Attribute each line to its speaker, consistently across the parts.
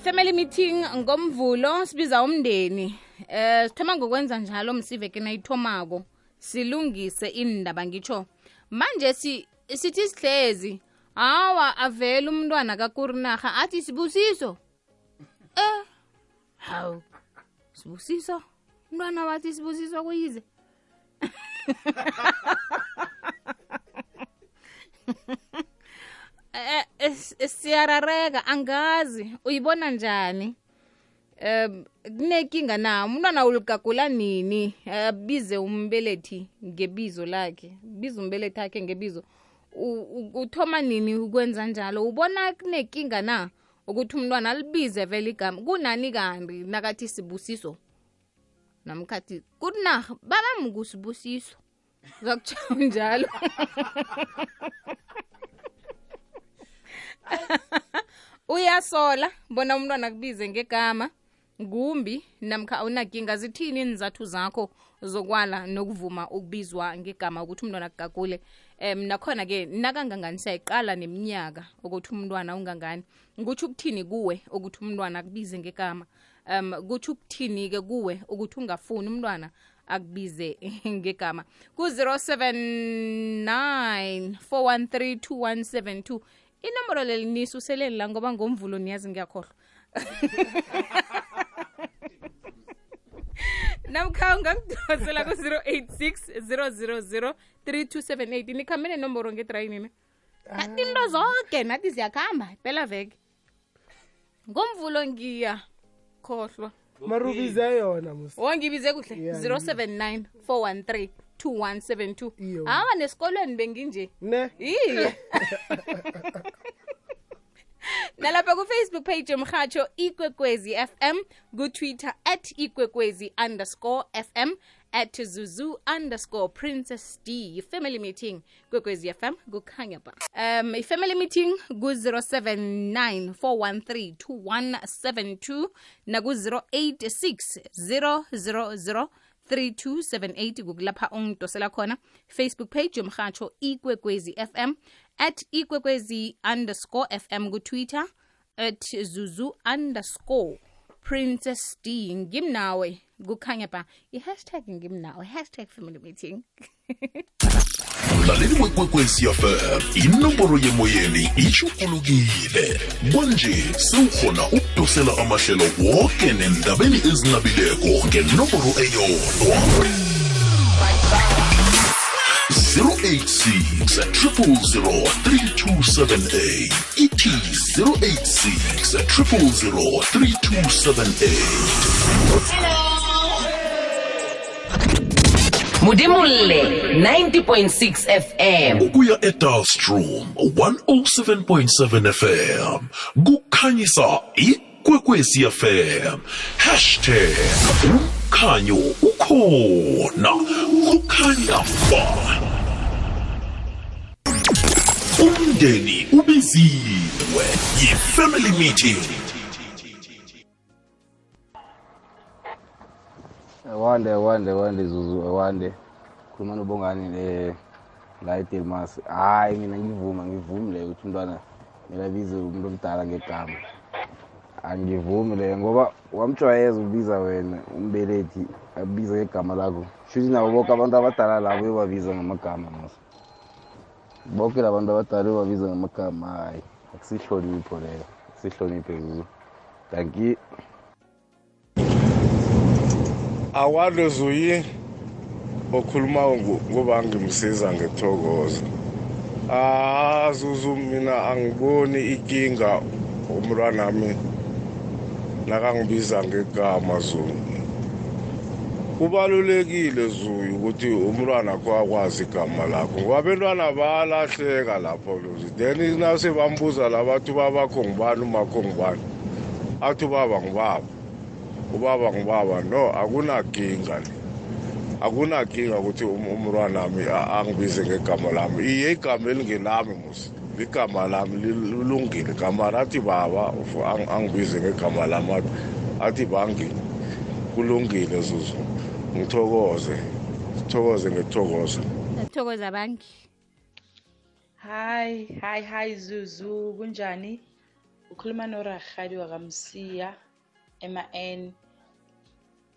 Speaker 1: i-family meeting ngomvulo sibiza umndeni. Eh sithoma ngokwenza njalo msiveke nayithomako silungise indaba ngitsho manje si sithi sihlezi hawa avele umntwana kakurinaha athi sibusiso. Eh hawu sibusiso? Umntwana wathi sibusiso kuyize. eh siyarareka angazi uyibona njani? Um kunenkinga na umntwana uligagula nini? Abize umbelethi ngebizo lakhe biza umbelethi akhe ngebizo. Uthoma nini ukwenza njalo? Ubona kunenkinga na ukuthi umntwana alibize vele igama? Kunani kanti nakathi sibusiso? Namkhathi kuna babamkusibusiso zakutsho njalo uyasola bona umntwana akubize ngegama kumbi namkha awunakinga zithini inizathu zakho zokwala nokuvuma ukubizwa ngegama ukuthi umntwana akugagule um nakhona-ke nakangangani siyayiqala neminyaka ukuthi umntwana ungangani. Kutsho ukuthini kuwe ukuthi umntwana akubize ngegama? Um kutsho ukuthini-ke kuwe ukuthi ungafuni umntwana akubize ngegama? Ku-079 413 2172 inomboro leli niyisuseleni la ngoba ngomvulo niyazi ngiyakhohlwa namkha ungangidosela ku-086 000 3278 nikhambe nenomboro ngedrayinini nathi into zonke nathi ziyakuhamba phela veke. Ngomvulo ngiya khohlwa
Speaker 2: marubize yona wangibize
Speaker 1: wongibize kuhle
Speaker 2: Yeah,
Speaker 1: 079 413 2172
Speaker 2: Iyo.
Speaker 1: hawa nesikolweni benginje.
Speaker 2: Ne.
Speaker 1: Iye. Nalapha kufacebook page yomhatsho ikwekwezi fm kutwitter at ikwekwezi underscore fm at zuzu underscore princess d. I-family meeting kwekwezi fm kukhanya ba um i-family meeting ku-079 413 2172 naku-086 000 3278 kukulapha ungidosela khona. Facebook page yomhatsho ikwekwezi fm at ikwekwezi underscore fm kutwitter at zuzu underscore princess d ngimnawe. Kukhanya ba i-hashtag ngimnawe. Hashtag family meeting.
Speaker 3: Mlaleli wekwekwezi fm inomboro yemoyeni ishukulukile kwanje sewukhona ukudosela amahlelo woke nendabeni ezinabileko ngenomboro eyodwa 086 000 3278 ithi 086 000 3278
Speaker 4: mudimulle 90.6 fm
Speaker 3: ukuya edalstrom 107.7 fm kukhanyisa ikwekwezi fm hashtag umkhanyo ukhona. Kukhanya ba umndeni ubiziwe yi-family meeting.
Speaker 5: Wande wande wande zuzu wande khuluma nobongani le la edelmas. Hayi mina ngivuma ngivumi leyo ukuthi umntwana melabize umuntu omdala ngegama. Angivumi leyo ngoba wamjwayeza ukubiza wena umbelethi abiza ngegama lakho. Shuthi nabo boke abantu abadala labo uyobabiza ngamagama mos. Boke labantu abadala uyobabiza ngamagama hayi akusihlonipho leyo akusihloniphe zuzu danki
Speaker 6: awande zuyi okhulumayo ngu- ngoba ngimsiza ngethokoza. Ah zuzu mina angiboni ikinga umntwanami nakangibiza ngegama zuzu kubalulekile zuyu ukuthi umntwana kho akwazi igama lakho. Ngoba abentwana bayalahleka lapho then nase bambuza la bathi babakho ngubani umakho ngubani? Athi ubaba ngubaba. Ubaba ngubaba. No akunakinga le. Akunakinga ukuthi um- umntwanami a- angibize ngegama lami. Iye igama elingelami musi igama lami lilungile. Gama lathi baba angibize ngegama lami. Athi- athi bangi kulungile zuzu. Ngithokoze. Ngithokoze ngithokoze.
Speaker 1: Thokoza bangi.
Speaker 7: Hi, hi, hi Zuzu, kunjani? ukhuluma norahadi wakamsiya ema-n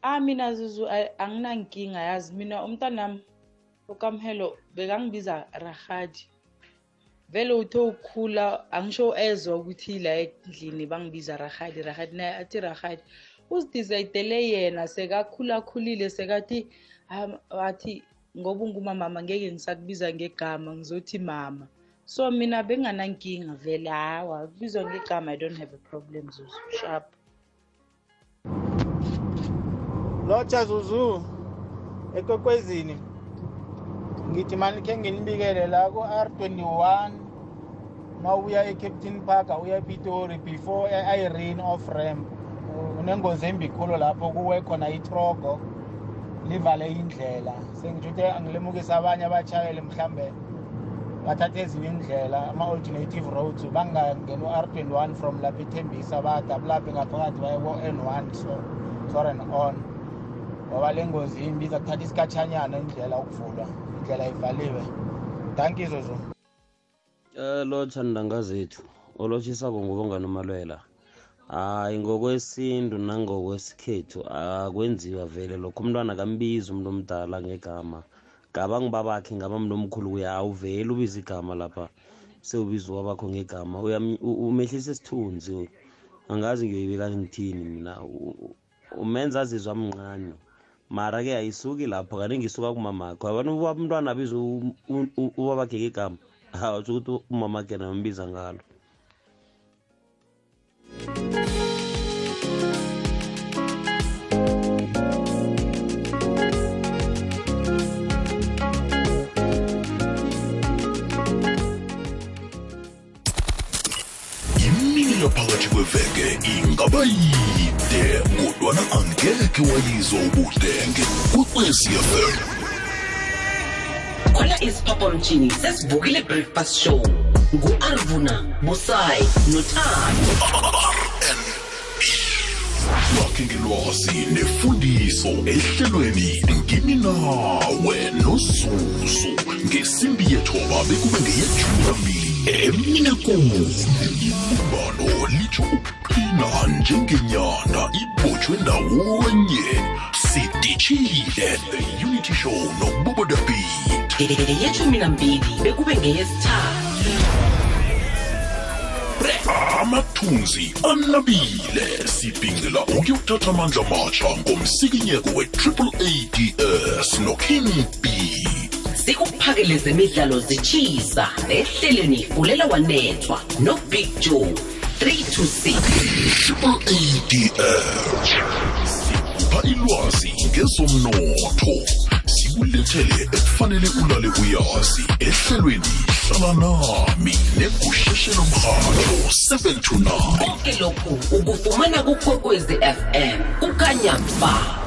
Speaker 7: ah mina zuzu a- anginankinga yazi. Mina umntanami ukamhelo bekangibiza rahadi vele uthe ukhula angisho ezwa ukuthi la endlini bangibiza rahadi rahadi naye athi rahadi uzidicayidele yena sekakhulakhulile sekathi "Ah, athi ngoba ungumamama ngeke ngisakubiza ngegama ngizothi mama. So mina benganankinga vele hawa kubizwa ngegama i don't have a problem zuzu sharp
Speaker 8: lotsha zuzu ekwekwezini ngithi mani khe nginibikele la ku-r twenty-one ma uya e-captain park uya epitori before e-irene off ramp unengozi embi khulu lapho kuwe khona itrogo livale indlela. Sengitsho ukuthi angilemukisa abanye abashayeli mhlambe bathathe ezinye indlela ama-alternative roads. Bangangeni u-r twenty-one from lapha ethembisa badabulaphe ngaphakathi baye ko-n one. So sore and on. Ngoba le ngozi imbi iza kuthatha isikhatshanyana indlela ukuvulwa indlela ivaliwe. Danki zuzu.
Speaker 9: Eh lotsha ndanga zethu olotshisako ngubongani umalwela. Hayi ngokwesintu nangokwesikhethu akwenziwa vele. Lokho umntwana kambizi umuntu omdala ngegama. Ngaba ngibabakhe ngaba mntu omkhulu kuya awuveli ubiza igama lapha. Sewubiza wabakho ngegama. Uyam- u- umehlisa isithunzi. Angazi ngiyoyibeka ngithini mina. U- u- umenza azizwe amncane. Mara-ke ayisuki lapho. Kaningi isuka kumamakho abantu umntwana abiza u- u- u- ubabakhe ngegama? Hawa utsho ukuthi umamakhe nambiza ngalo.
Speaker 3: Imini yaphakathi kweveke ingaba yide kodwana angekhe wayizwa ubudenge kwekwecfm
Speaker 4: khona isiphaphamtshini sesivukile breakfast show ngu-arvuna busayi nothando.
Speaker 3: Lakhe ngelwazi nefundiso ehlelweni ngimi nawe nozuzu ngesimbi yethoba bekube ngeyejumi kuni ibumbano litsho ukuqina njengenyanda ibotshwe ndawonye sidishile the unity show nobubodabit
Speaker 4: yeshumi nambili bekube ngeyesithathu
Speaker 3: amathunzi anabile sibhingela ukuyothatha amandla matsha ngomsikinyeko we-triple ads noking b
Speaker 4: sikuphakele zemidlalo zitshisa ehlelweni fulela wanethwa nobig joe. 326
Speaker 3: triple ads sikupha ilwazi ngezomnotho. Sikulethele ekufanele ulale uyazi. Ehlelweni hlala nami negusheshelo mrhatho 7 to 9
Speaker 4: konke lokhu ukufumana kukhokwezi fm ukanyamba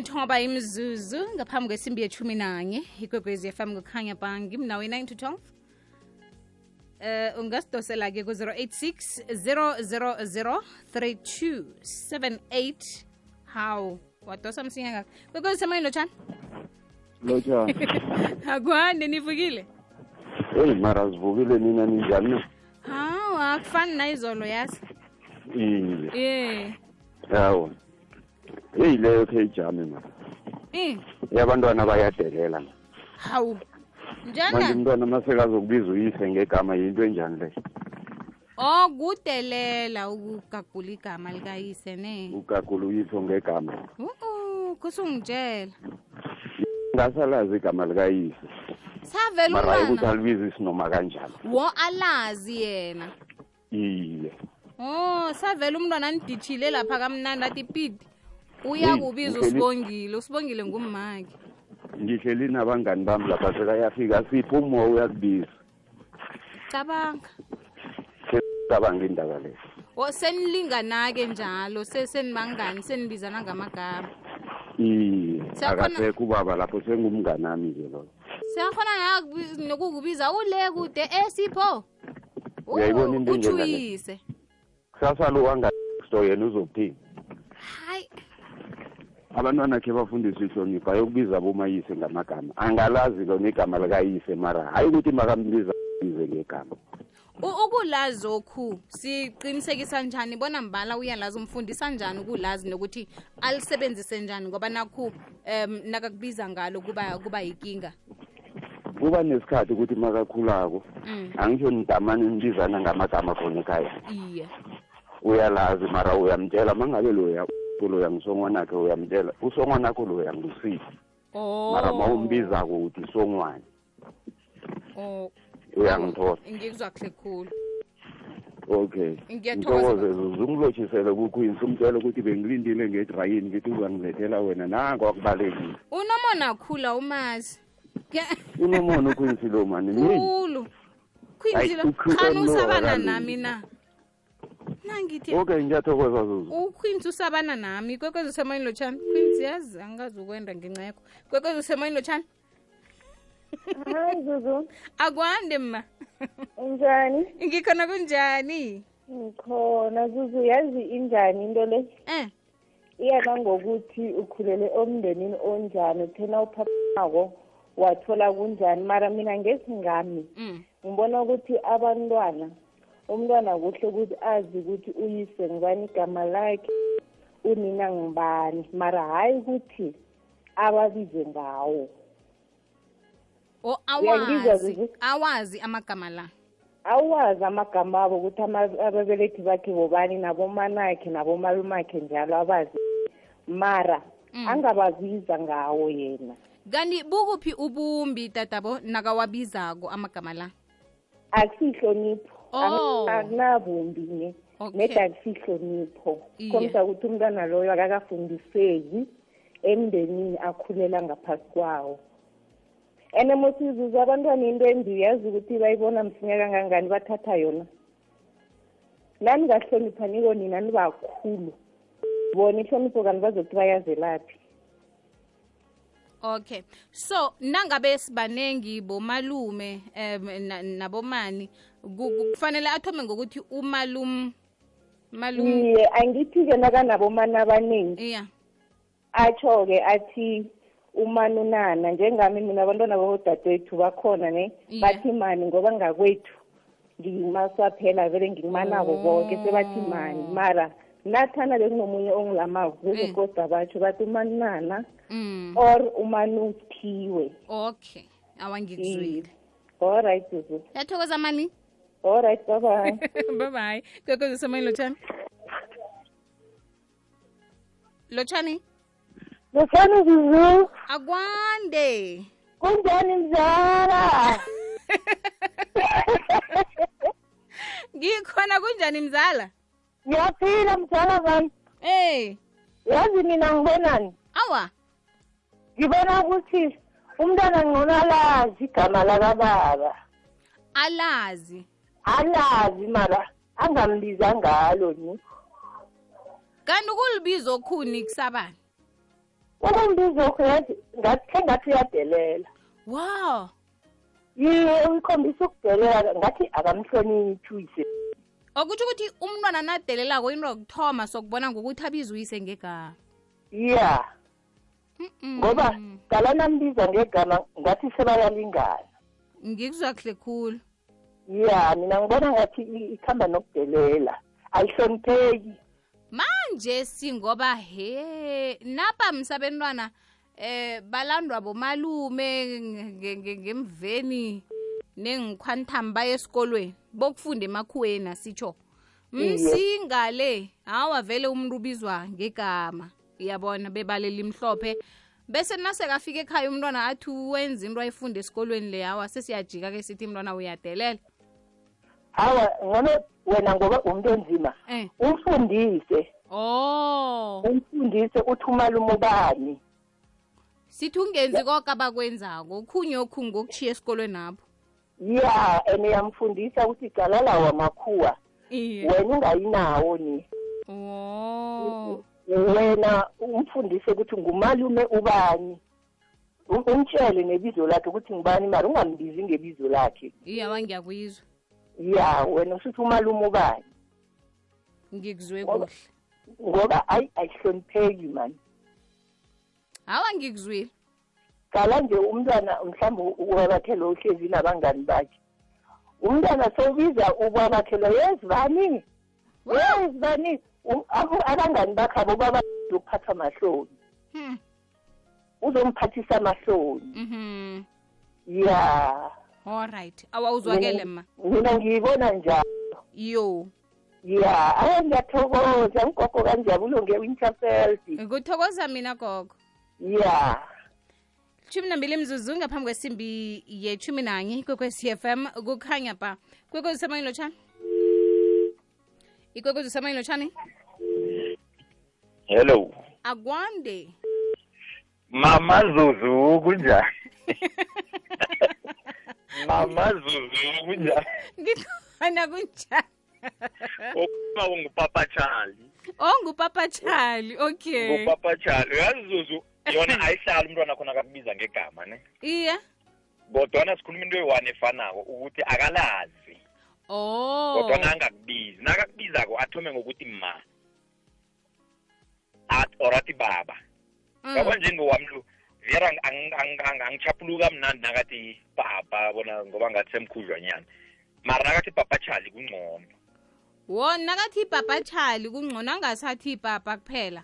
Speaker 1: nethoba imzuzu ngaphambi kwesimbi yethumi nanye ikwekwezi fm kukhanya bangi mnawe 9 to 12 Uh, ungasidosela-ke ku-086 000 3278 hawu wadosa msinya ngaka kwekwezi lotshani?
Speaker 10: Lotshani.
Speaker 1: Akuhande nivukile?
Speaker 10: Eyi mara zivukile nina ninjani? Na
Speaker 1: akufani nayizolo yazi.
Speaker 10: Iye
Speaker 1: ye.
Speaker 10: Yawo eyi leyo khe ijame ma
Speaker 1: eh.
Speaker 10: Yabantwana bayadelela
Speaker 1: hawu.
Speaker 10: Manje umntwana masekazokubiza uyise ngegama yinto enjani le?
Speaker 1: Oh kudelela ukugagula igama likayise ne?
Speaker 10: Ugagula uyise ngegama.
Speaker 1: Uh kusungitshela
Speaker 10: ngasalazi igama likayise.
Speaker 1: Savela
Speaker 10: mara hayi ukuthi alibize isinoma kanjani?
Speaker 1: Wo alazi yena.
Speaker 10: Iye.
Speaker 1: Oh savela umntwana anidithile lapha kamnandi athi pidi uyakubiza usibongile usibongile ngummaki
Speaker 10: ngihleli nabangani bami lapha sekayafika sipho umoya uyakubiza
Speaker 1: cabanga.
Speaker 10: Cabanga indaba leyo
Speaker 1: o senilingana-ke njalo se- senibangani senibizana ngamagama.
Speaker 10: Iye akasekho ubaba lapho sengumnganami-ke loyo
Speaker 1: siyakhona nokukubiza ule kude esipho
Speaker 10: Uyayibona into
Speaker 1: utshuyise
Speaker 10: kusasa lo wangasto yena uzokuthini?
Speaker 1: Hayi.
Speaker 10: Abantwana khe bafundiswe ihlonipho ayokubiza bomayise ngamagama. Angalazi lona igama likayise mara hayi ukuthi makambiza bize ngegama.
Speaker 1: Ukulazi okhu siqinisekisa njani? Bona mbala uyalazi umfundisa njani ukulazi nokuthi alisebenzise njani? Ngoba nakhu um nakakubiza ngalo kuba kuba yikinga.
Speaker 10: Kuba nesikhathi ukuthi makakhulako
Speaker 1: Mm.
Speaker 10: angisho nidamane nibizana ngamagama khona ekhaya.
Speaker 1: Iye.
Speaker 10: Uyalazi mara uyamtshela mangabe loya loya ngisongwanakhe uyamtshela. Usongwanakho loya ngusiphi
Speaker 1: oh
Speaker 10: mara ma umbizako uthi songwane
Speaker 1: oh.
Speaker 10: Uyangithola.
Speaker 1: Ngikuzwa kuhle khulu.
Speaker 10: Okay.
Speaker 1: Ngiyathokoza.
Speaker 10: Ntokoze zungilotshisele kuqueens umtshele ukuthi bengilindile ngedrayini ngithi uzangilethela wena. Nango akubalekile.
Speaker 1: Unomona khula umazi Ke-
Speaker 10: unomono uqueens lo mani mini
Speaker 1: khulu.
Speaker 10: Hayi,
Speaker 1: khwinzilo
Speaker 10: ukhu-
Speaker 1: khani
Speaker 10: lo
Speaker 1: usabana
Speaker 10: akalungi.
Speaker 1: nami na? Nangithi
Speaker 10: okay ngiyathokoza zuzu.
Speaker 1: Uqueens usabana nami. Kwekwezi usemoyeni lotshani queens yazi angazi ukwenda ngenxa yakho. Kwekwezi usemoyeni lotshani
Speaker 11: hayi zuzu.
Speaker 1: Akwande ma
Speaker 11: unjani
Speaker 1: ngikhona kunjani?
Speaker 11: Ngikhona zuzu. Yazi injani into le?
Speaker 1: Eh.
Speaker 11: Iyana ngokuthi ukhulele omndenini onjani. Uthena uphaphako wathola kunjani? Mara mina ngesingami
Speaker 1: mm.
Speaker 11: ngibona ukuthi abantwana umntwana kuhle ukuthi azi ukuthi uyise ngibani igama lakhe unina ngibani mara hhayi ukuthi ababize ngawo.
Speaker 1: O awazi awazi amagama la.
Speaker 11: Awazi amagama abo ukuthi ababelethi bakhe bobani nabomanakhe nabomalumakhe njalo abazi. Mara
Speaker 1: Mm.
Speaker 11: angababiza ngawo yena.
Speaker 1: Kanti bukuphi ubumbi tatabo nakawabizako amagama la?
Speaker 11: Akusihlonipho
Speaker 1: Oh.
Speaker 11: Akunabumbi ne nedi akusihlonipho komsa ukuthi umntwana loyo akakafundiseki emndenini akhulela ngaphasi kwawo. Ene mosizuza abantwana into embi uyazi ukuthi bayibona msinya kangangani bathatha yona. Nani ngahlonipha niko nina nibakhulu. Bona ihlonipho kanti bazokuthi bayazelaphi
Speaker 1: okay. So nangabe sibanengi bomalume um na- nabomani ku- ku- kufanele athome ngokuthi umalum malum
Speaker 11: iye angithi-ke nakanabomani abaningi.
Speaker 1: Iya.
Speaker 11: Atsho-ke athi umanunana njengami mina abantwana babodadewethu bakhona ne
Speaker 1: Iye.
Speaker 11: bathi mani ngoba ngakwethu ngimasaphela vele ngimanako bonke sebathi mani mara nathana bekunomunye ongilamako ngezekoda mm. batsho bathi umaninana
Speaker 1: mm.
Speaker 11: or umanuthiwe
Speaker 1: okay awangikuzwile
Speaker 11: allright zuzu.
Speaker 1: Yathokoza mani
Speaker 11: allright
Speaker 1: babaye lo kokoza usemoyeni lotshani. Lotshani?
Speaker 11: Lotshani zuzu.
Speaker 1: Agwande
Speaker 11: kunjani mzala?
Speaker 1: Ngikhona kunjani mzala?
Speaker 11: Ngiyaphila mzala bami
Speaker 1: ey
Speaker 11: yazi mina ngibonani
Speaker 1: awa.
Speaker 11: Ngibona ukuthi umntwana ngcono alazi igama lakababa.
Speaker 1: Alazi.
Speaker 11: Alazi mara angambiza ngalo ni.
Speaker 1: Kanti ukulibiza okhuni kusabani?
Speaker 11: Ukumbiza ngathi khe ngathi uyadelela.
Speaker 1: Wow.
Speaker 11: Yiye uyikhombisa ukudelela ngathi akamhloniphi uyise
Speaker 1: okutsho ukuthi umntwana nadelelako into yokuthoma sokubona ngokuthi abize uyise ngegama.
Speaker 11: Ya. Ngoba qala nambiza ngegama ngathi sebayalingana.
Speaker 1: Ngikuzwa kuhle khulu.
Speaker 11: Ya mina ngibona ngathi ikhamba nokudelela. Ayihlonipheki.
Speaker 1: Manje singoba he napa msabentwana eh balandwa bomalume nge- nge- ngemveni nengikhwantam baye esikolweni? Bokufunda emakhuweni sitsho
Speaker 11: Iye.
Speaker 1: msingale hawa vele umuntu ubizwa ngegama. Yabona bebalela imhlophe. Bese nasekafika ekhaya umntwana athi wenza into ayifunda esikolweni le hawa sesiyajika ke sithi umntwana uyadelela.
Speaker 11: Hawa ngcono wena ngoba umuntu onzima
Speaker 1: eh.
Speaker 11: umfundise.
Speaker 1: Oh.
Speaker 11: Umfundise uthi umalume ubani
Speaker 1: sithi ungenzi konke abakwenzako okhunye okhu ngokuchiya esikolweni apho
Speaker 11: ya and yamfundisa ukuthi cala lawo amakhuwa
Speaker 1: iye.
Speaker 11: Wena ungayinawo ni?
Speaker 1: Oh
Speaker 11: wena umfundise ukuthi ngumalume ubani? Um- umtshele nebizo lakhe ukuthi ngubani mara ungambizi ngebizo lakhe.
Speaker 1: Iye awa ngiyakuyizwa.
Speaker 11: Ya wena usuthi umalume ubani?
Speaker 1: Ngikuzwe
Speaker 11: Ngoba-
Speaker 1: kuhle.
Speaker 11: ngoba ayi ayihlonipheki mani.
Speaker 1: Hawa ngikuzwile.
Speaker 12: Qala nje umntwana mhlawumbe ubabakhe lo uhlezi nabangani bakhe. Umntwana sowubiza ubabakhe lo yezi bani yezi bani Um- abo- abangani bakhe abo baba ukuphatha amahloni.
Speaker 1: Hmm.
Speaker 12: uzomphathisa amahloni.
Speaker 1: Mhm.
Speaker 12: ya.
Speaker 1: Alright awawuzwakele ma.
Speaker 12: mina ngiyibona njalo.
Speaker 1: Yo.
Speaker 12: Ya aye ngiyathokoza. Ugogo kanjabulo nge-winterfeld.
Speaker 1: Kuthokoza mina gogo.
Speaker 12: Ya.
Speaker 1: Shumi nambili mzuzu ngaphambi kwesimbi yeshumi nanye kwekwezi fm kukhanya ba kwekwezi semayini lotshani? Ikwekwezi semayini lotshani?
Speaker 13: Hello.
Speaker 1: Akwande.
Speaker 13: Mama zuzu kunjani? Mama zuzu kunjani?
Speaker 1: Ngikhona kunjani?
Speaker 13: Ukuba ungupapa charlie.
Speaker 1: Ongupapa charlie okay.
Speaker 13: Ngupapa charlie. Uyazi zuzu yona ayihlali umntwana khona akakubiza ngegama ne?
Speaker 1: Iye.
Speaker 13: Kodwana sikhuluma into eyi-one efanako ukuthi akalazi.
Speaker 1: Oh.
Speaker 13: Kodwana angakubizi. Nakakubizako athome ngokuthi ma. At or athi baba. Yabo njengowami lo vera ang- ang- ang- ang- angichaphuluka nakathi baba bona ngoba ngathi semkhudlwanyana. Mara nakathi baba chali kungcono.
Speaker 1: Wona nakathi ibhabha chali kungcono angasathi ibhabha kuphela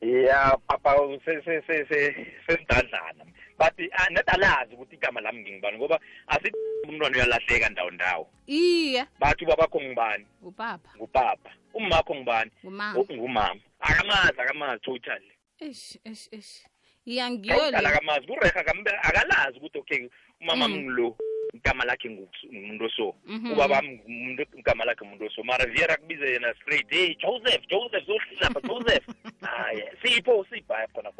Speaker 13: ya papa se- se- se- se- sesidadlana but ah, net alazi ukuthi igama lami ngingibani ngoba asithi umntwana uyalahleka ndawo ndawo.
Speaker 1: Iye.
Speaker 13: Bathi ubabakho ngibani
Speaker 1: upapa
Speaker 13: ngupapa umakho ngibani
Speaker 1: ngumama.
Speaker 13: U- ngumama akamazi akamazi totally
Speaker 1: eish eish eish. Iya ngiyo
Speaker 13: kawudala
Speaker 1: le
Speaker 13: akamazi. Kureha kambe akalazi ukuthi okay umama
Speaker 1: Mm.
Speaker 13: mngilo. Igama lakhe ngu- ngumuntu oso
Speaker 1: Mhm.
Speaker 13: ubaba umuntu igama lakhe umuntu oso mara viera kubize yena straight hey joseph joseph zohlapha joseph. Hayi sipho sipho. Hayi khona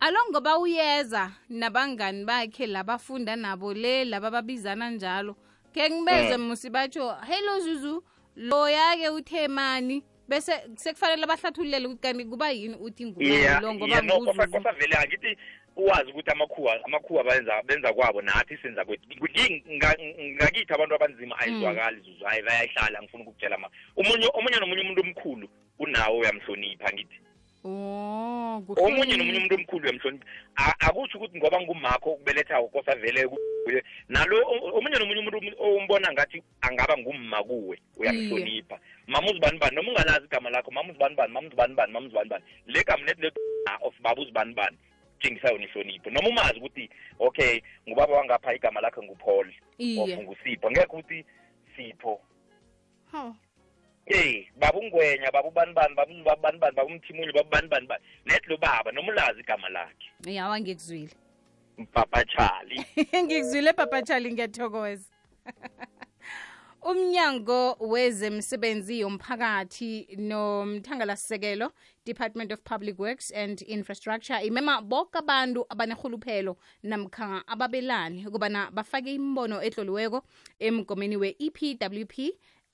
Speaker 1: alo ngoba uyeza nabangani bakhe labafunda nabo le laba babizana njalo. Ke ngibeze
Speaker 13: Mm.
Speaker 1: musi batho hello zuzu loya-ke uthe mani? Bese sekufanele bahlathululele ukuthi kanti kuba yini uthi ngulo ngoba
Speaker 13: yeah no kosa
Speaker 1: nguzuzu
Speaker 13: vele angithi uwazi ukuthi amakhuwa amakhuwa benza benza kwabo nathi senza kwethu. Ngi- nga- ngakithi abantu abanzima ayizwakali zuzu hayi bayayihlala ngifuna ukukutshela ma. Omunye omunye nomunye umuntu omkhulu unawo uyamhlonipha ngithi.
Speaker 1: Oh
Speaker 13: omunye nomunye umuntu omkhulu uyamhlonipha. A- akutsho ukuthi ngoba ngumakho ukubelethako kosa vele kuye. Nalo o- omunye nomunye umuntu ombona ngathi angaba ngumma kuwe uyamhlonipha. Mama uzibani bani? Noma ungalazi igama lakho mama uzibani bani? Mama uzibani bani? Mama uzibani bani? Le gama net let of baba uzibani bani? Tshengisa yona ihlonipho. Noma umazi ukuthi okay ngubaba wangapha igama lakhe ngupaul of ngusipho. Ngekho ukuthi sipho. Hey baba ungwenya baba ubani bani baba ubani bani baba umthimunye baba ubani bani bani net lo baba noma ulazi igama lakhe.
Speaker 1: Yawa ngikuzwile.
Speaker 13: Papa charlie
Speaker 1: ngikuzwile papa charlie ngiyathokoza. umnyango wezemsebenzi yomphakathi nomthangalasisekelo department of public works and infrastructure. Imema boke abantu abanerhuluphelo namkha ababelani ukubana bafake imbono etloliweko emgomeni we-epwp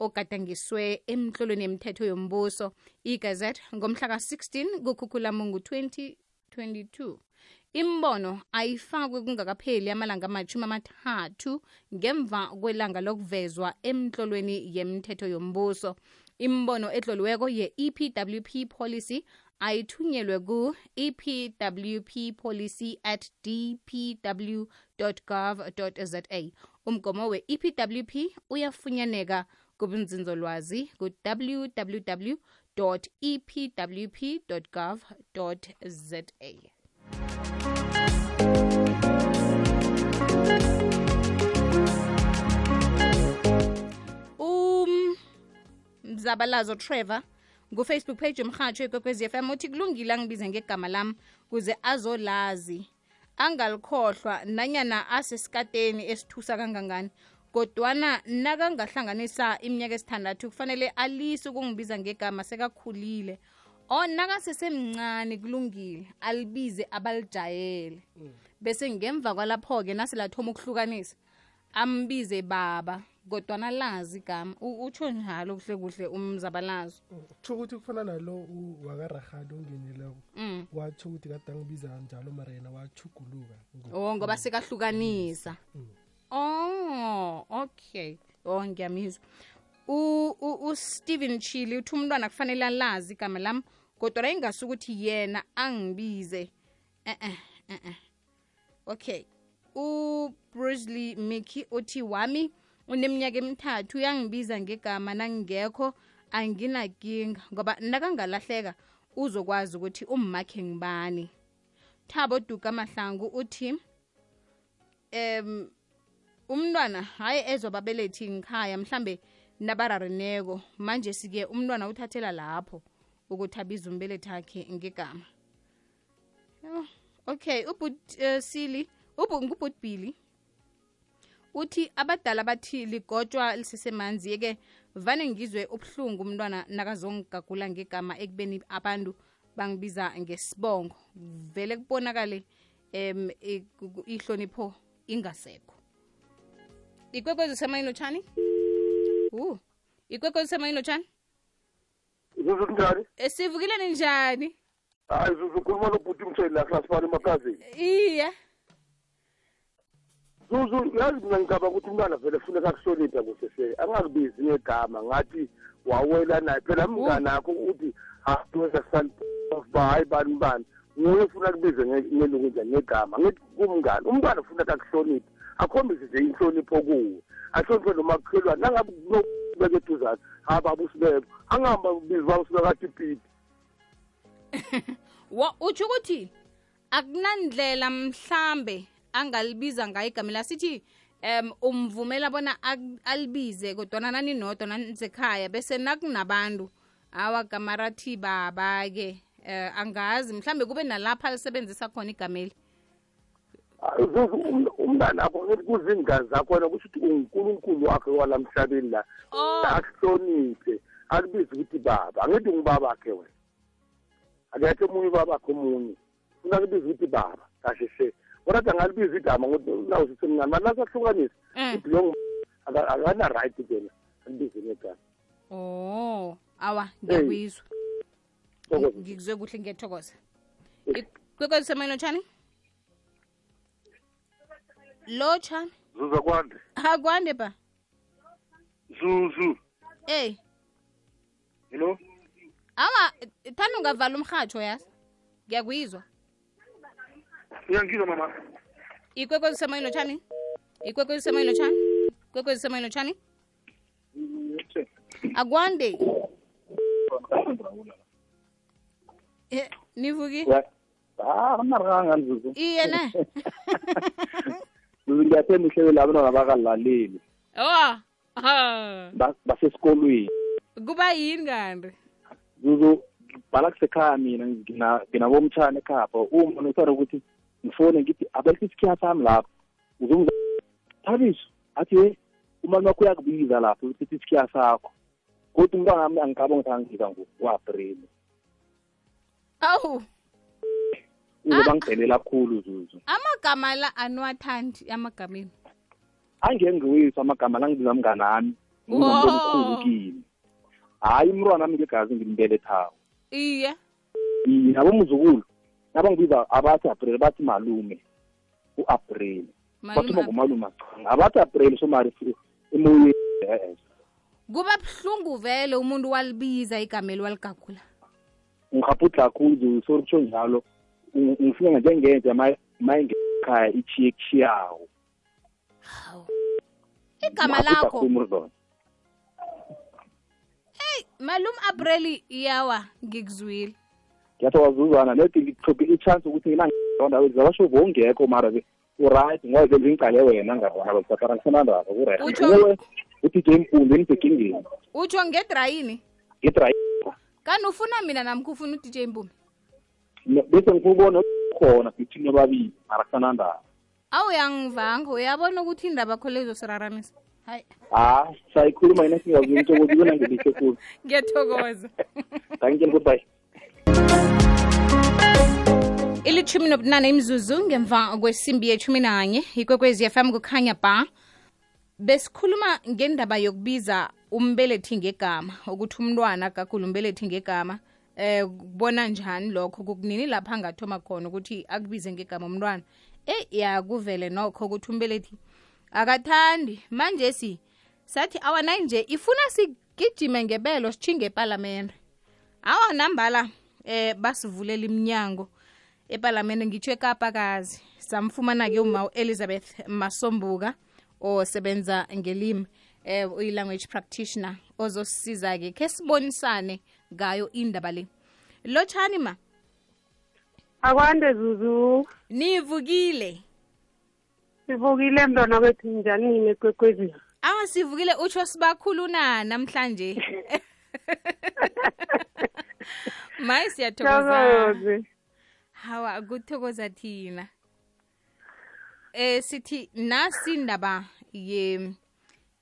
Speaker 1: ogadangiswe emhlolweni yemthetho yombuso. Igazette ngomhla ka-16 kukhukhulamungu 2022 imbono ayifakwe kungakapheli amalanga amashumi amathathu ngemva kwelanga lokuvezwa emtlolweni yemithetho yombuso. Imbono etloliweko ye-epwp policy ayithunyelwe ku-epwp policy at dpw gov za umgomo we-epwp uyafunyaneka kubunzinzolwazi ku-www epwp gov za um mzabalazo trevor ngufacebook page yomrhatsho ikwekwezi fm uthi kulungile angibize ngegama lam kuze azolazi. Angalikhohlwa nanyana asesikateni esithusa kangangani kodwana nakangahlanganisa iminyaka esithandathu kufanele alise ukungibiza ngegama sekakhulile o nakasesemncane kulungile. Alibize abalijayele bese ngemva kwalapho-ke naselathoma ukuhlukanisa ambize baba kodwana lazi igama. Utsho njalo kuhle kuhle umzabalazo.
Speaker 2: Tsho ukuthi kufana nalo wakarahali ongenileko.
Speaker 1: Mm.
Speaker 2: watsho ukuthi kade angibiza njalo mara yena wachuguluka
Speaker 1: oh ngoba sekahlukanisa. Oh okay. O ngiyamizwa. U- u- usteven chili uthi umntwana kufanele alazi igama lam kodwa ingasukuthi yena angibize. Eh eh okay. Ubrusley mickey uthi wami uneminyaka emithathu uyangibiza ngegama nangingekho anginakinga ngoba nakangalahleka uzokwazi ukuthi ummakhe ngibani. Thabo duka mahlangu uthi em umntwana hayi ezobabelethi ngikhaya mhlambe nabararineko manje sike umntwana uthathela lapho ukuthi abize umbelethi akhe ngegama. Okay ubut uh, sili uthi abadala bathi ligotshwa lisesemanzi yeke vane ngizwe ubuhlungu umntwana nakazongigagula ngegama ekubeni abantu bangibiza ngesibongo. Vele kubonakale um ihlonipho ingasekho. Ikwekwezi semayini lotshani u ikwekwezi semayini
Speaker 14: zuzu kunjani
Speaker 1: sivukile njani?
Speaker 14: Hayi zuzu ukhuluma nobhuti umthweni la klasifani emakazini
Speaker 1: iye.
Speaker 14: Zuzu yazi mina ngicabanga ukuthi umntwana vele funeka akuhloniphe kusese angakubizi ngegama ngathi wawela naye. Phela mngani akho uthi ba hayi bani bani? Nguye funa kubize ngelungu njani ngegama. Ngithi kumngani umntwana funeka akuhloniphe akhombise nje inhlonipho kuwe. Ahloniphe nomakhelwane nangabe kunobeka eduzane ha baba usibebo angihamba bizi baba usibekathi
Speaker 1: ipiti utsho ukuthi akunandlela mhlambe angalibiza ngayo igama lasithi um umvumela bona alibize kodwana naninodwa nanisekhaya bese nakunabantu. Awa gamarathi baba-ke um angazi. Mhlambe kube nalapha alisebenzisa khona igameli
Speaker 14: umntana akho ngithi kuzingazi zakho wena kusho ukuthi ungunkulunkulu wakhe walamhlabeni la. Akuhloniphe akubize ukuthi baba. Angithi ungubabakhe wena. Akekho omunye ubabakhe omunye. Funa kubize ukuthi baba. Kahle hle. Kodwa angalibiza igama ngokuthi nawo sisemncane manje nasahlukanisa ukuthi lo akana-right kena. Alibize ngegama
Speaker 1: oh awa ngiyakuyizwa ngikuzwe kuhle ngiyathokoza. Kwekwezi lotshani locha
Speaker 14: zuza kwande.
Speaker 1: Ha kwande ba
Speaker 14: zuzu
Speaker 1: hey.
Speaker 14: Hello?
Speaker 1: Ama thanda ungavala umrhatsho yazi? Ngiyakuyizwa
Speaker 14: uyangizwa mama.
Speaker 1: Ikwekwezi usemoyeni lotshani ikwekwezi usemoyeni lotshani ikwekwezi usemoyeni lotshani akwande. Eh, nivuki?
Speaker 15: Ah,
Speaker 1: Iye ne
Speaker 15: ngiyathemba ihlelo labo nongabakallaleli
Speaker 1: owa ha
Speaker 15: basesikolweni.
Speaker 1: Kuba yini kanti?
Speaker 15: Zuzu bhala kusekhaya mina ngina- nginabomtshana ekhapha. Uma nothanda ukuthi ngifone ngithi abelikho isikhiya sami lapho. Uzumza thabiso athi we umani wakho uyakubiza lapho usithi isikhiya sakho. Kodwa umntwana wami angicabanga ukuthi angibiza ngowapreli
Speaker 1: awu.
Speaker 15: Uzoba ngidelela khulu zuzu.
Speaker 1: Amagama la aniwathandi amagameni?
Speaker 15: Angengiwisa amagama la ngibiza mnganami. Ngumuntu kini hayi hhayi umntwana wami ngegazi ngimbelethayo
Speaker 1: iye.
Speaker 15: Iye nabomzukulu nabangibiza abathi apreli bathi malume. U-apreli bathuma ngomalume achanga abathi apreli somari emoyeni.
Speaker 1: Kuba buhlungu vele umuntu walibiza igama waligagula
Speaker 15: kakhulu khulu soritsho njalo ngifuna njengenja mayengekaya ichiye kuchiyawo
Speaker 1: igama lakho. hey malum abreli yawa ngikuzwile.
Speaker 15: Ngiyathokazuzana nedi ngithophe i-chance ukuthi ngilandawo zabasho bongekho mara uright ngoba ke ngicale wena ngabona kodwa ngisanandaba kuright
Speaker 1: wewe
Speaker 15: uthi je mpundu nibhekingeni
Speaker 1: utsho ngedrayini
Speaker 15: ngedrayini
Speaker 1: kani ufuna mina namkhufuna udj mbumi?
Speaker 15: Bese ngifuna ukubona khona between ababili mara kusenandaba
Speaker 1: awuyangivanga uyabona ukuthi indaba kholezo siraramisa hayi.
Speaker 15: Ah sayikhuluma yena singazini ukuthi ibona ngelihle khulu.
Speaker 1: Ngiyathokoza.
Speaker 15: Thank you goodbye.
Speaker 1: Ilithumi nobunane imzuzu ngemva kwesimbi yethumi nanye ikwekwezi fm kukhanya ba. Besikhuluma ngendaba yokubiza umbelethi ngegama ukuthi umntwana kakhulu umbelethi ngegama eh kubona njani lokho? Kukunini lapha angathoma khona ukuthi akubize ngegama umntwana? Eyi ya kuvele nokho ukuthi umbelethi akathandi. Manje si sathi awanayi nje ifuna sigijime ngebelo sithinge epalamende. Awa nambala eh basivulela iminyango epalamende ngitsho ekapakazi. Samfumana-ke uma u-elizabeth masombuka osebenza ngelimi eh uyi-language practitioner ozosisiza-ke khe sibonisane ngayo indaba le. Lotshani ma?
Speaker 16: Akwande zuzu.
Speaker 1: Nivukile.
Speaker 16: Sivukile mntwana kwethu njani ekwekwezini
Speaker 1: awa sivukile utsho sibakhulu na namhlanje. Mayi siyathokoza. Hawa kuthokoza thina. Eh sithi nasi indaba ye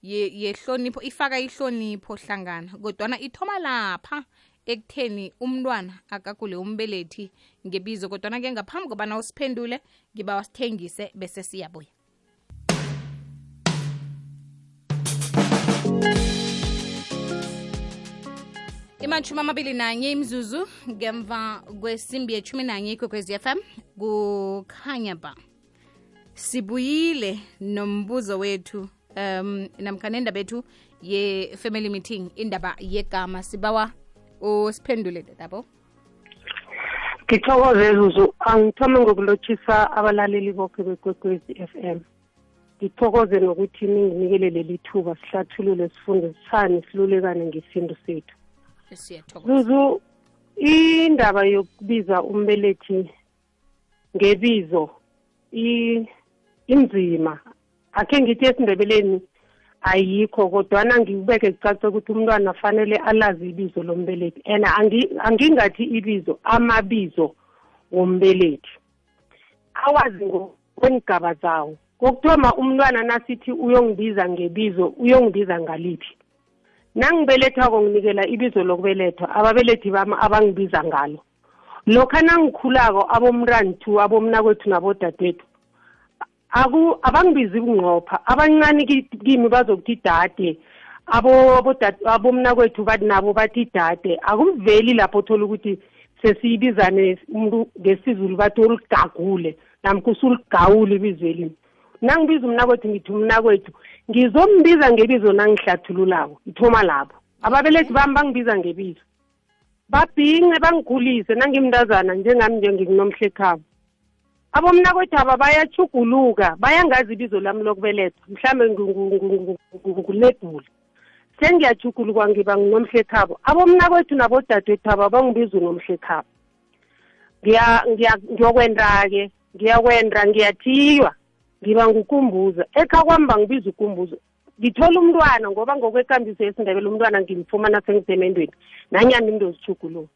Speaker 1: ye yehlonipho ifaka ihlonipho hlangana kodwana ithoma lapha ekutheni umntwana akagule umbelethi ngebizo kodwana ke ngaphambi kobana usiphendule ngiba wasithengise bese siyabuya. Imatshumi amabili nanye imzuzu ngemva kwesimbi yethumi nanye ikwekwezi fm kukhanya ba sibuyile nombuzo wethu um namkha nendaba yethu ye-family meeting indaba yegama sibawa usiphendule dadabo
Speaker 16: ngithokoze zuzu angithome ngokulotshisa abalaleli bonke bekwekwezi f m. Ngithokoze nokuthi ninginikele leli thuba sihlathulule sifundisane silulekane ngesintu sethu. Zuzu indaba yokubiza umbelethi ngebizo inzima. Akhe ngithi esindebeleni ayikho kodwana ngikubeke kucace ukuthi umntwana fanele alazi ibizo lombelethi. And angi- angingathi ibizo amabizo wombelethi. Awazi ngokwengigaba zawo. Kokuthoma umntwana nasithi uyongibiza ngebizo uyongibiza ngaliphi nangibelethwako nginikela ibizo lokubelethwa ababelethi bami abangibiza ngalo. Lokha nangikhulako abomntanthu abomnakwethu nabodadethu aku abangibizi bunqopha abancane ki- kimi bazokuthi dade. Abo abodade- abomnakwethu bathi nabo bathi dade. Akumveli lapho thola ukuthi sesiyibizane umuntu ngesizulu bathi uligagule namkha usuligawule ibizo elimi nangibiza umnakwethu ngithi umnakwethu ngizombiza ngebizo nangihlathululako ithoma lapho. Ababelethi bami bangibiza ngebizo. Babhince bangikhulise nangimntazana njengami nje ngikunomhlekhabo abomnakwethu aba bayachuguluka bayangazi ibizo lami lokubelethwa mhlawumbe ngulebhule sengiyachuguluka ngiba nginomhlekhabo abomnakwethu nabodadewethu aba bangibiza unomhlekhabo ngiyokwenda-ke ngiyakwenda ngiyathiywa ngiba ngukumbuza. Ekha kwami bangibiza ukumbuza ngithola umntwana ngoba ngokwekambiso yesindebele umntwana ngimfumana sengisemendweni nanyani into zithuguluka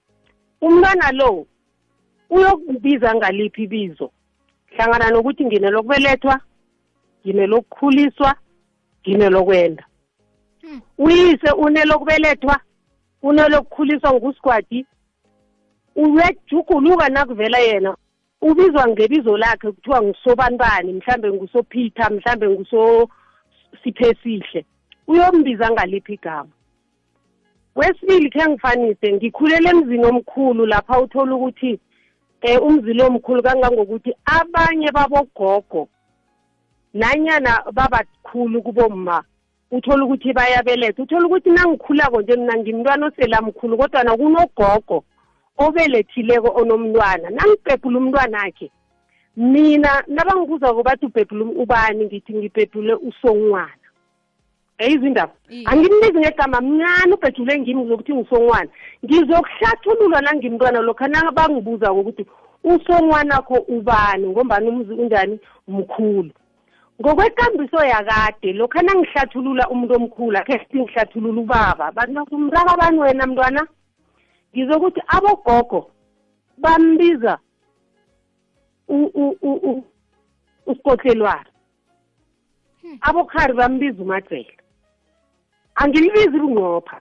Speaker 16: umntwana lo uyokubiza ngaliphi ibizo? Hlangana nokuthi nginelokubelethwa nginelokukhuliswa nginelokwenda. Uyise unelokubelethwa unelokukhuliswa ngusigwadi uyajuguluka nakuvela yena ubizwa ngebizo lakhe kuthiwa ngusobanibani mhlambe ngusopeter mhlambe ngusosiphesihle uyombiza ngaliphi igama? Kwesibili khe ngifanise ngikhulele emzini omkhulu lapha uthola ukuthi um umzi lo omkhulu kangangokuthi abanye babogogo nanyana babakhulu kubomma uthola ukuthi bayabeletha uthola ukuthi nangikhulako nje mina ngimntwana oselamkhulu kodwana kunogogo obelethileko onomntwana. Nangibhebhula umntwanakhe mina nabangibuza bathi ubhebhula ubani? Ngithi ngibhebhule usongwana. Yayizwa indaba angimbizi ngegama mncane ubhejule ngimi zokuthi ngisongwana ngizokuhlathululwa nangimntwana lokha nabangibuza ukuthi usongwanakho ubani? Ngombani umzi unjani? Mkhulu. Ngokwekambiso yakade lokha nangihlathulula umuntu omkhulu akhe sithi ngihlathulula ubaba. Umraka bani wena mntwana? Ngizokuthi abogogo bambiza usikotlelwana abokhari bambiza umadzela angilibizi bunqopha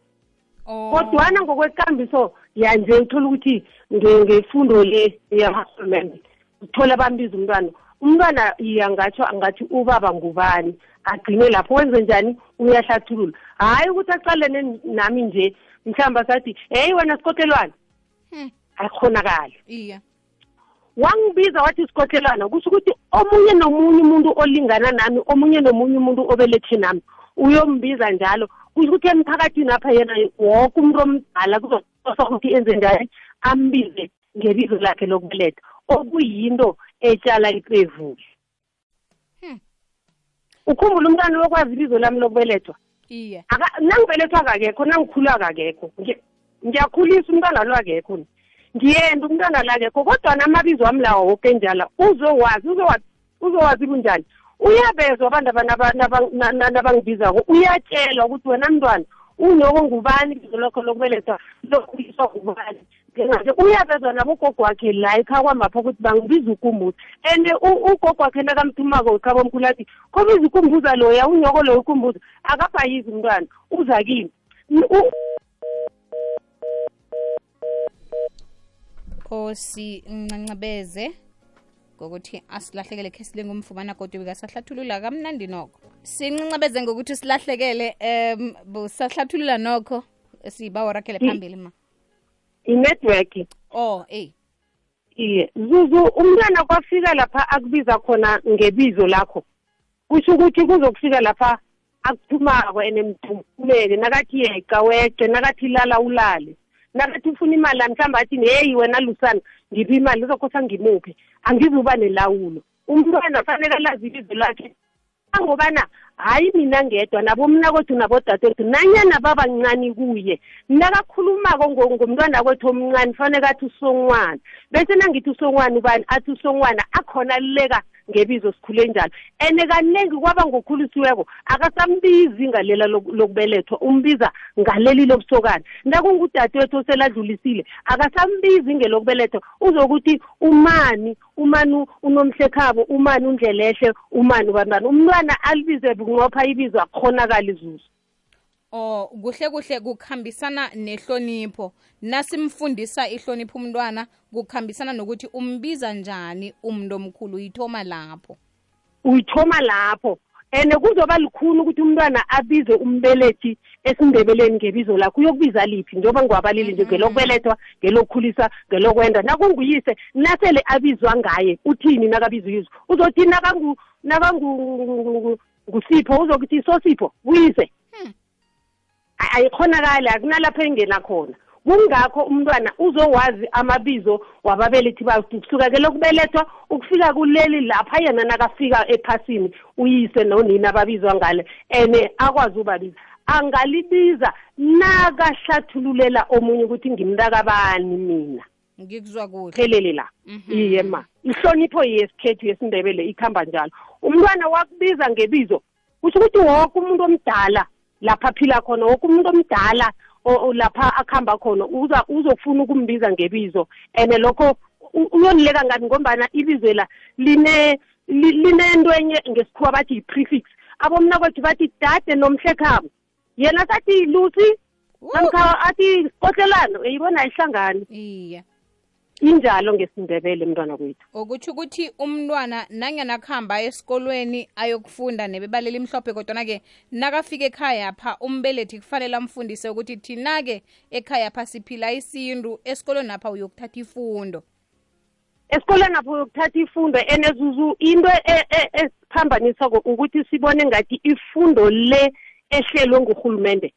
Speaker 16: kodwana ngokwekambiso yanje uthola ukuthi nge- ngefundo le yamarhulumente uthola bambiza umntwana. Umntwana angatsho angathi ubaba ngubani agcine lapho wenze njani uyahlathulula. Hhayi ukuthi aqalene nami nje mhlawumbe asathi heyi wena sikotlelwana ayikhonakali
Speaker 1: iya.
Speaker 16: Wangibiza wathi sikothelana kusho ukuthi omunye nomunye umuntu olingana nami omunye nomunye umuntu obelethe nami uyombiza njalo. Kusho ukuthi emphakathini apha yena woke umuntu omdala kuzokosa ukuthi enze njani ambize ngebizo lakhe lokubeletha. Okuyinto etshala ipevuli ukhumbula umntwana lokwazi ibizo lami lokubelethwa
Speaker 1: iye.
Speaker 16: Aka- nangibelethwa kakekho nangikhulwa kakekho Ngi- ngiyakhulisa umntwana lo akekho ni. ngiyenda umntwana lo akekho kodwa namabizo wami lawo woke njala uzowazi uzowazi uzowazi kunjani uyabezwa abantu aba- naba- naba- na- na- nabangibizako. Uyatshelwa ukuthi wena mntwana unyoko ngubani ibizo lakho lokubelethwa lokhuliswa ngubani. Nje uyabezwa nabogogo wakhe la ekhaya kwamapha ukuthi bangibiza ukumbuza. And u- ugogo wakhe nakamthumako ekhaba omkhulu athi khobiza ukumbuza loya unyoko loyo ukumbuza. Akabhayizi umntwana uza kimi. N- u-
Speaker 1: Kosi Ncancabeze. Ngokuthi asilahlekele khe silinga umfumana kodwa bekasahlathulula kamnandi nokho. Sincancabeze ngokuthi silahlekele um busahlathulula nokho sibawarakele
Speaker 16: I-
Speaker 1: phambili ma.
Speaker 16: I-network.
Speaker 1: Oh ey
Speaker 16: iye zuzu umntwana kwafika lapha akubiza khona ngebizo lakho. Kusho ukuthi kuzokufika lapha akuthumako and mthumele nakathi yeqa weqe nakathi lala ulale nakathi ufuna imali mhlawumbe athi heyi wena lusana. Ngiphi imali? Izokhosa ngimuphi angizuba nelawulo. Umntwana fanele alazi ibizo lakhe. Angobana hayi mina ngedwa nabo mna kwethu nabodadewethu nanyana babancane kuye. Nakakhulumako ngo- ngomntwana kwethu omncane fanele athi usongwana. Bese nangithi usongwana ubani athi usongwana akhona leka ngebizo sikhule njalo. And kaningi kwaba ngokhulisiweko akasambizi ngalela loku- lokubelethwa umbiza ngaleli lobusokana. Nakungudadewethu oseladlulisile akasambizi ngelokubelethwa. Uzokuthi umani umani unomhlekhabo umani undlelehle umani bantwana umntwana alibize bunqopha ibizo akukhonakali zuzu.
Speaker 1: Oh kuhle kuhle kukhambisana nehlonipho. Nasimfundisa ihlonipho umntwana kukhambisana nokuthi umbiza njani umuntu omkhulu uyithoma lapho?
Speaker 16: Uyithoma lapho. And kuzoba likhuni ukuthi umntwana abize umbelethi esindebeleni ngebizo lakho uyokubiza liphi? Njengoba ngiwabalile nje ngelokubelethwa ngelokukhulisa ngelokwenda. Nakunguyise nasele abizwa ngaye uthini nakabiza uyizwa uzothi nakangu nakangu ngusipho uzokuthi sosipho buyise Ay- ayikhonakali akunalapho engena khona. Kungakho umntwana uzowazi amabizo wababelethi bakhe kusuka ke lokubelethwa ukufika kuleli lapha yena nakafika ephasini uyise nonina babizwa ngale and akwazi ubabiza. Angalibiza nakahlathululela omunye ukuthi ngimntakabani mina.
Speaker 1: Ngikuzwa kuhle.
Speaker 16: Phelele la. Iye ma. Ihlonipho yesikhethu yesindebele ikhamba njalo. Umntwana wakubiza ngebizo kusho ukuthi woke umuntu omdala lapha aphila khona woke umuntu omdala o- o- lapha akuhamba khona uza uzofuna ukumbiza ngebizo. And lokho u- uyonileka ngani? Ngombana ibizo la line li- linento enye ngesikhuwa bathi yi-prefix. Abomna kwethu bathi dade nomhlekhabo. Yena sathi lucy namkha athi kotlelano eyibona ayihlangani?
Speaker 1: Iye
Speaker 16: injalo ngesindebele mntwana kwethu
Speaker 1: okutsho ukuthi umntwana nanyana kuhamba esikolweni ayokufunda nebebalela imhlophe kodwana-ke nakafika ekhaya pha umbelethi kufanele amfundise ukuthi thina-ke ekhaya pha siphila isintu esikolweni apha uyokuthatha ifundo.
Speaker 16: Esikolweni apho uyokuthatha ifundo enezuzu into e- e- esiphambanisa ukuthi sibone ngathi ifundo le ehlelwe ngurhulumende.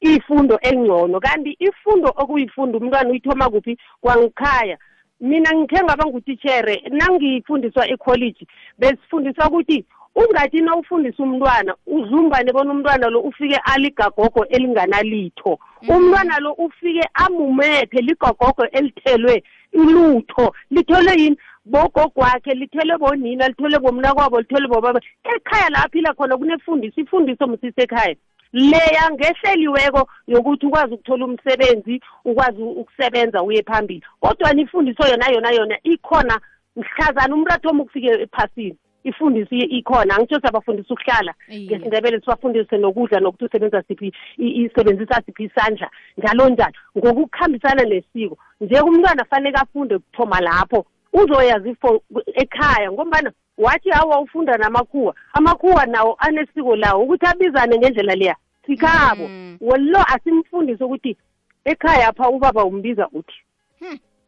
Speaker 16: Ifundo engcono. Kanti ifundo okuyifundo umntwana uyithoma kuphi? Kwangikhaya. Mina ngikhe ngaba ngutitshere nangifundiswa ekholeji besifundiswa ukuthi ungathi na ufundisa umntwana uzumbane bona umntwana lo ufike aligagogo elinganalitho. Umntwana lo ufike amumethe ligagogo elithelwe ilutho lithelwe yini? Bogogo wakhe lithelwe bonina lithelwe bomnakwabo lithelwe bobaba. Ekhaya la aphila khona kunefundiso ifundiso msise ekhaya leya ngehleliweko yokuthi ukwazi ukuthola umsebenzi ukwazi ukusebenza uye phambili. Kodwa ifundiso yona yona yona ikhona mhlazana umuntu athoma ukufika ephasini ifundiso ikhona. Angitsho siyabafundisa ukuhlala ngesindebele sibafundise nokudla nokuthi usebenzisa siphi isebenzisa siphi isandla njalo njalo. Ngokukhambisana nesiko nje umntwana fanele afunde kuthoma lapho uzoyazi for ekhaya ngombana wathi hawa ufunda namakhuwa amakhuwa nawo anesiko lawo ukuthi abizane ngendlela leya sikhabo. Wallo asimfundise ukuthi ekhaya pha ubaba umbiza uthi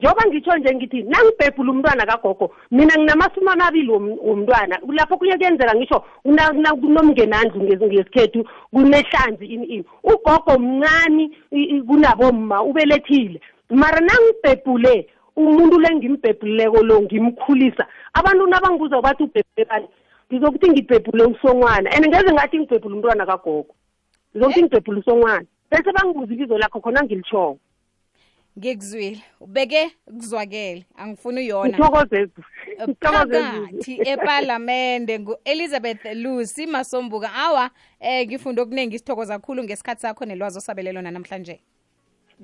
Speaker 16: njengoba ngitsho nje ngithi nangibhebhula umntwana kagogo mina nginamasumi amabili wom- womntwana lapho kuye kuyenzeka ngisho kunomngenandlu ngesi- ngesikhethu kunehlanzi ini ini. Ugogo mncani kunabomma ubelethile. Mara nangibhebhule umuntu le ngimbhebhulileko lo ngimkhulisa. Abantu nabangibuza bathi ubhebhulebani ngizokuthi ngibhebhule usongwana. And ngeze ngathi ngibhebhule umntwana kagogo. Ngizokuthi ngibhebhule usongwana. Bese bangibuza ibizo lakho khona ngilitshoko
Speaker 1: ngikuzwile. Ubeke kuzwakele angifuni uyona.
Speaker 16: Ngithokoze.
Speaker 1: Phakathi epalamende ngu-elizabeth lucy masombuka. Awa eh ngifunde okuningi isithokoza kakhulu ngesikhathi sakho nelwazi osabelelona namhlanje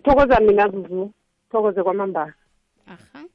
Speaker 16: thokoza mina zuzu thokoze kwamambala.
Speaker 1: Ajá.